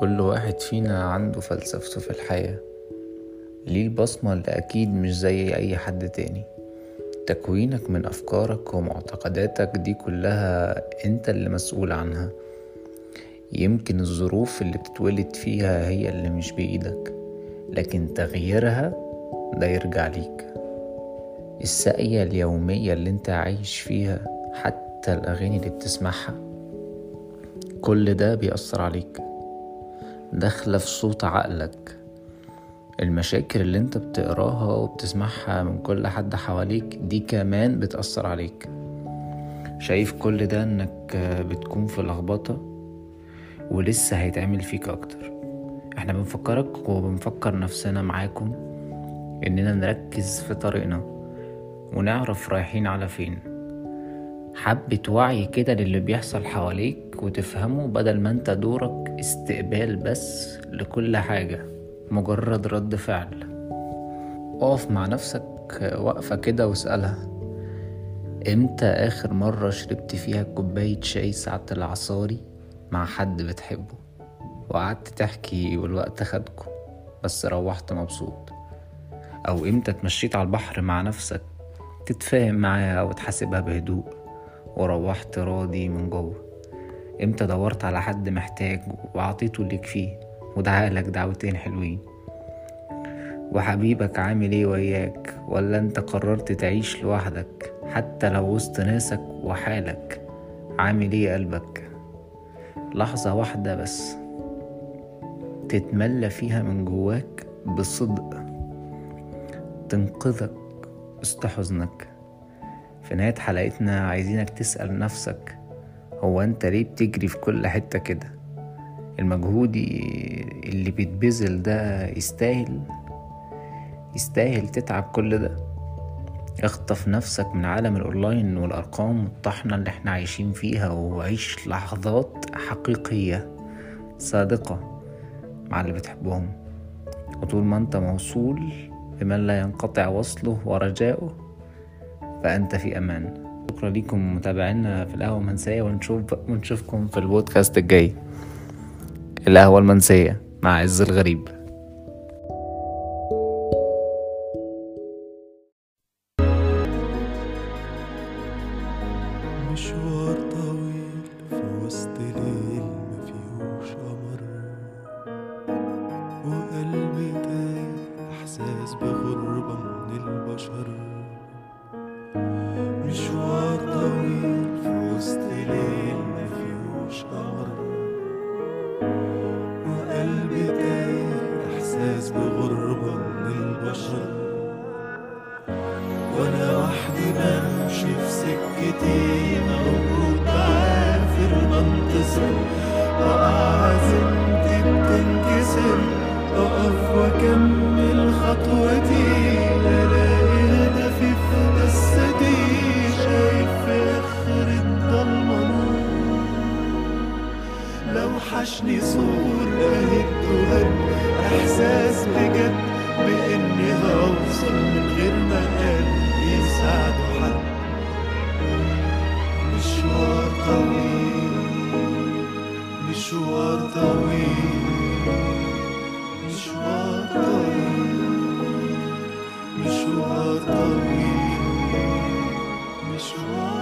كل واحد فينا عنده فلسفته في الحياة. ليه البصمة اللي أكيد مش زي أي حد تاني. تكوينك من أفكارك ومعتقداتك دي كلها أنت اللي مسؤول عنها. يمكن الظروف اللي بتتولد فيها هي اللي مش بإيدك لكن تغييرها ده يرجع ليك. الساقية اليومية اللي أنت عايش فيها حتى الأغاني اللي بتسمعها كل ده بيأثر عليك. داخلة في صوت عقلك. المشاكل اللي انت بتقراها وبتسمعها من كل حد حواليك دي كمان بتأثر عليك. شايف كل ده انك بتكون في لخبطة ولسه هيتعمل فيك أكتر. إحنا بنفكرك وبنفكر نفسنا معاكم إننا نركز في طريقنا ونعرف رايحين على فين. حبة وعي كده للي بيحصل حواليك وتفهمه بدل ما انت دورك استقبال بس لكل حاجة مجرد رد فعل. اقف مع نفسك وقفة كده واسألها إمتى آخر مرة شربت فيها كوباية شاي ساعة العصاري مع حد بتحبه؟ وقعدت تحكي والوقت خدكم بس روحت مبسوط. أو إمتى اتمشيت على البحر مع نفسك تتفاهم معاها وتحاسبها بهدوء؟ وروحت راضي من جوه. إمتى دورت على حد محتاج وعطيته اللي يكفيه ودعالك دعوتين حلوين. وحبيبك عامل إيه وياك؟ ولا انت قررت تعيش لوحدك؟ حتى لو وسط ناسك وحالك عامل إيه قلبك؟ لحظة واحدة بس. تتملى فيها من جواك بصدق. تنقذك وسط حزنك. في نهاية حلقتنا عايزينك تسأل نفسك هو أنت ليه بتجري في كل حتة كده؟ المجهود اللي بيتبذل ده يستاهل؟ يستاهل تتعب كل ده؟ اخطف نفسك من عالم الأونلاين والأرقام الطحنة اللي إحنا عايشين فيها وعيش لحظات حقيقية صادقة مع اللي بتحبهم. وطول ما أنت موصول بمن لا ينقطع وصله ورجاؤه فأنت في أمان. شكرا لكم متابعينا في القهوة المنسية ونشوف ونشوفكم في البودكاست الجاي. القهوة المنسية مع عز الغريب. مشوار طويل في وسط ليل مفيهوش قمر. سكتي موجود عافر بنتصر وقع عزيمتي بتنكسر اقف واكمل خطوتي الاقي هدفي في قصتي شايف في اخر الضلمه نور لو حشني صور اهد وهد أحساس بجد بإني هوصل من غير ما قلبي يساعده حد مشوار طويل مشوار طويل مشوار طويل مشوار طويل مشوار طويل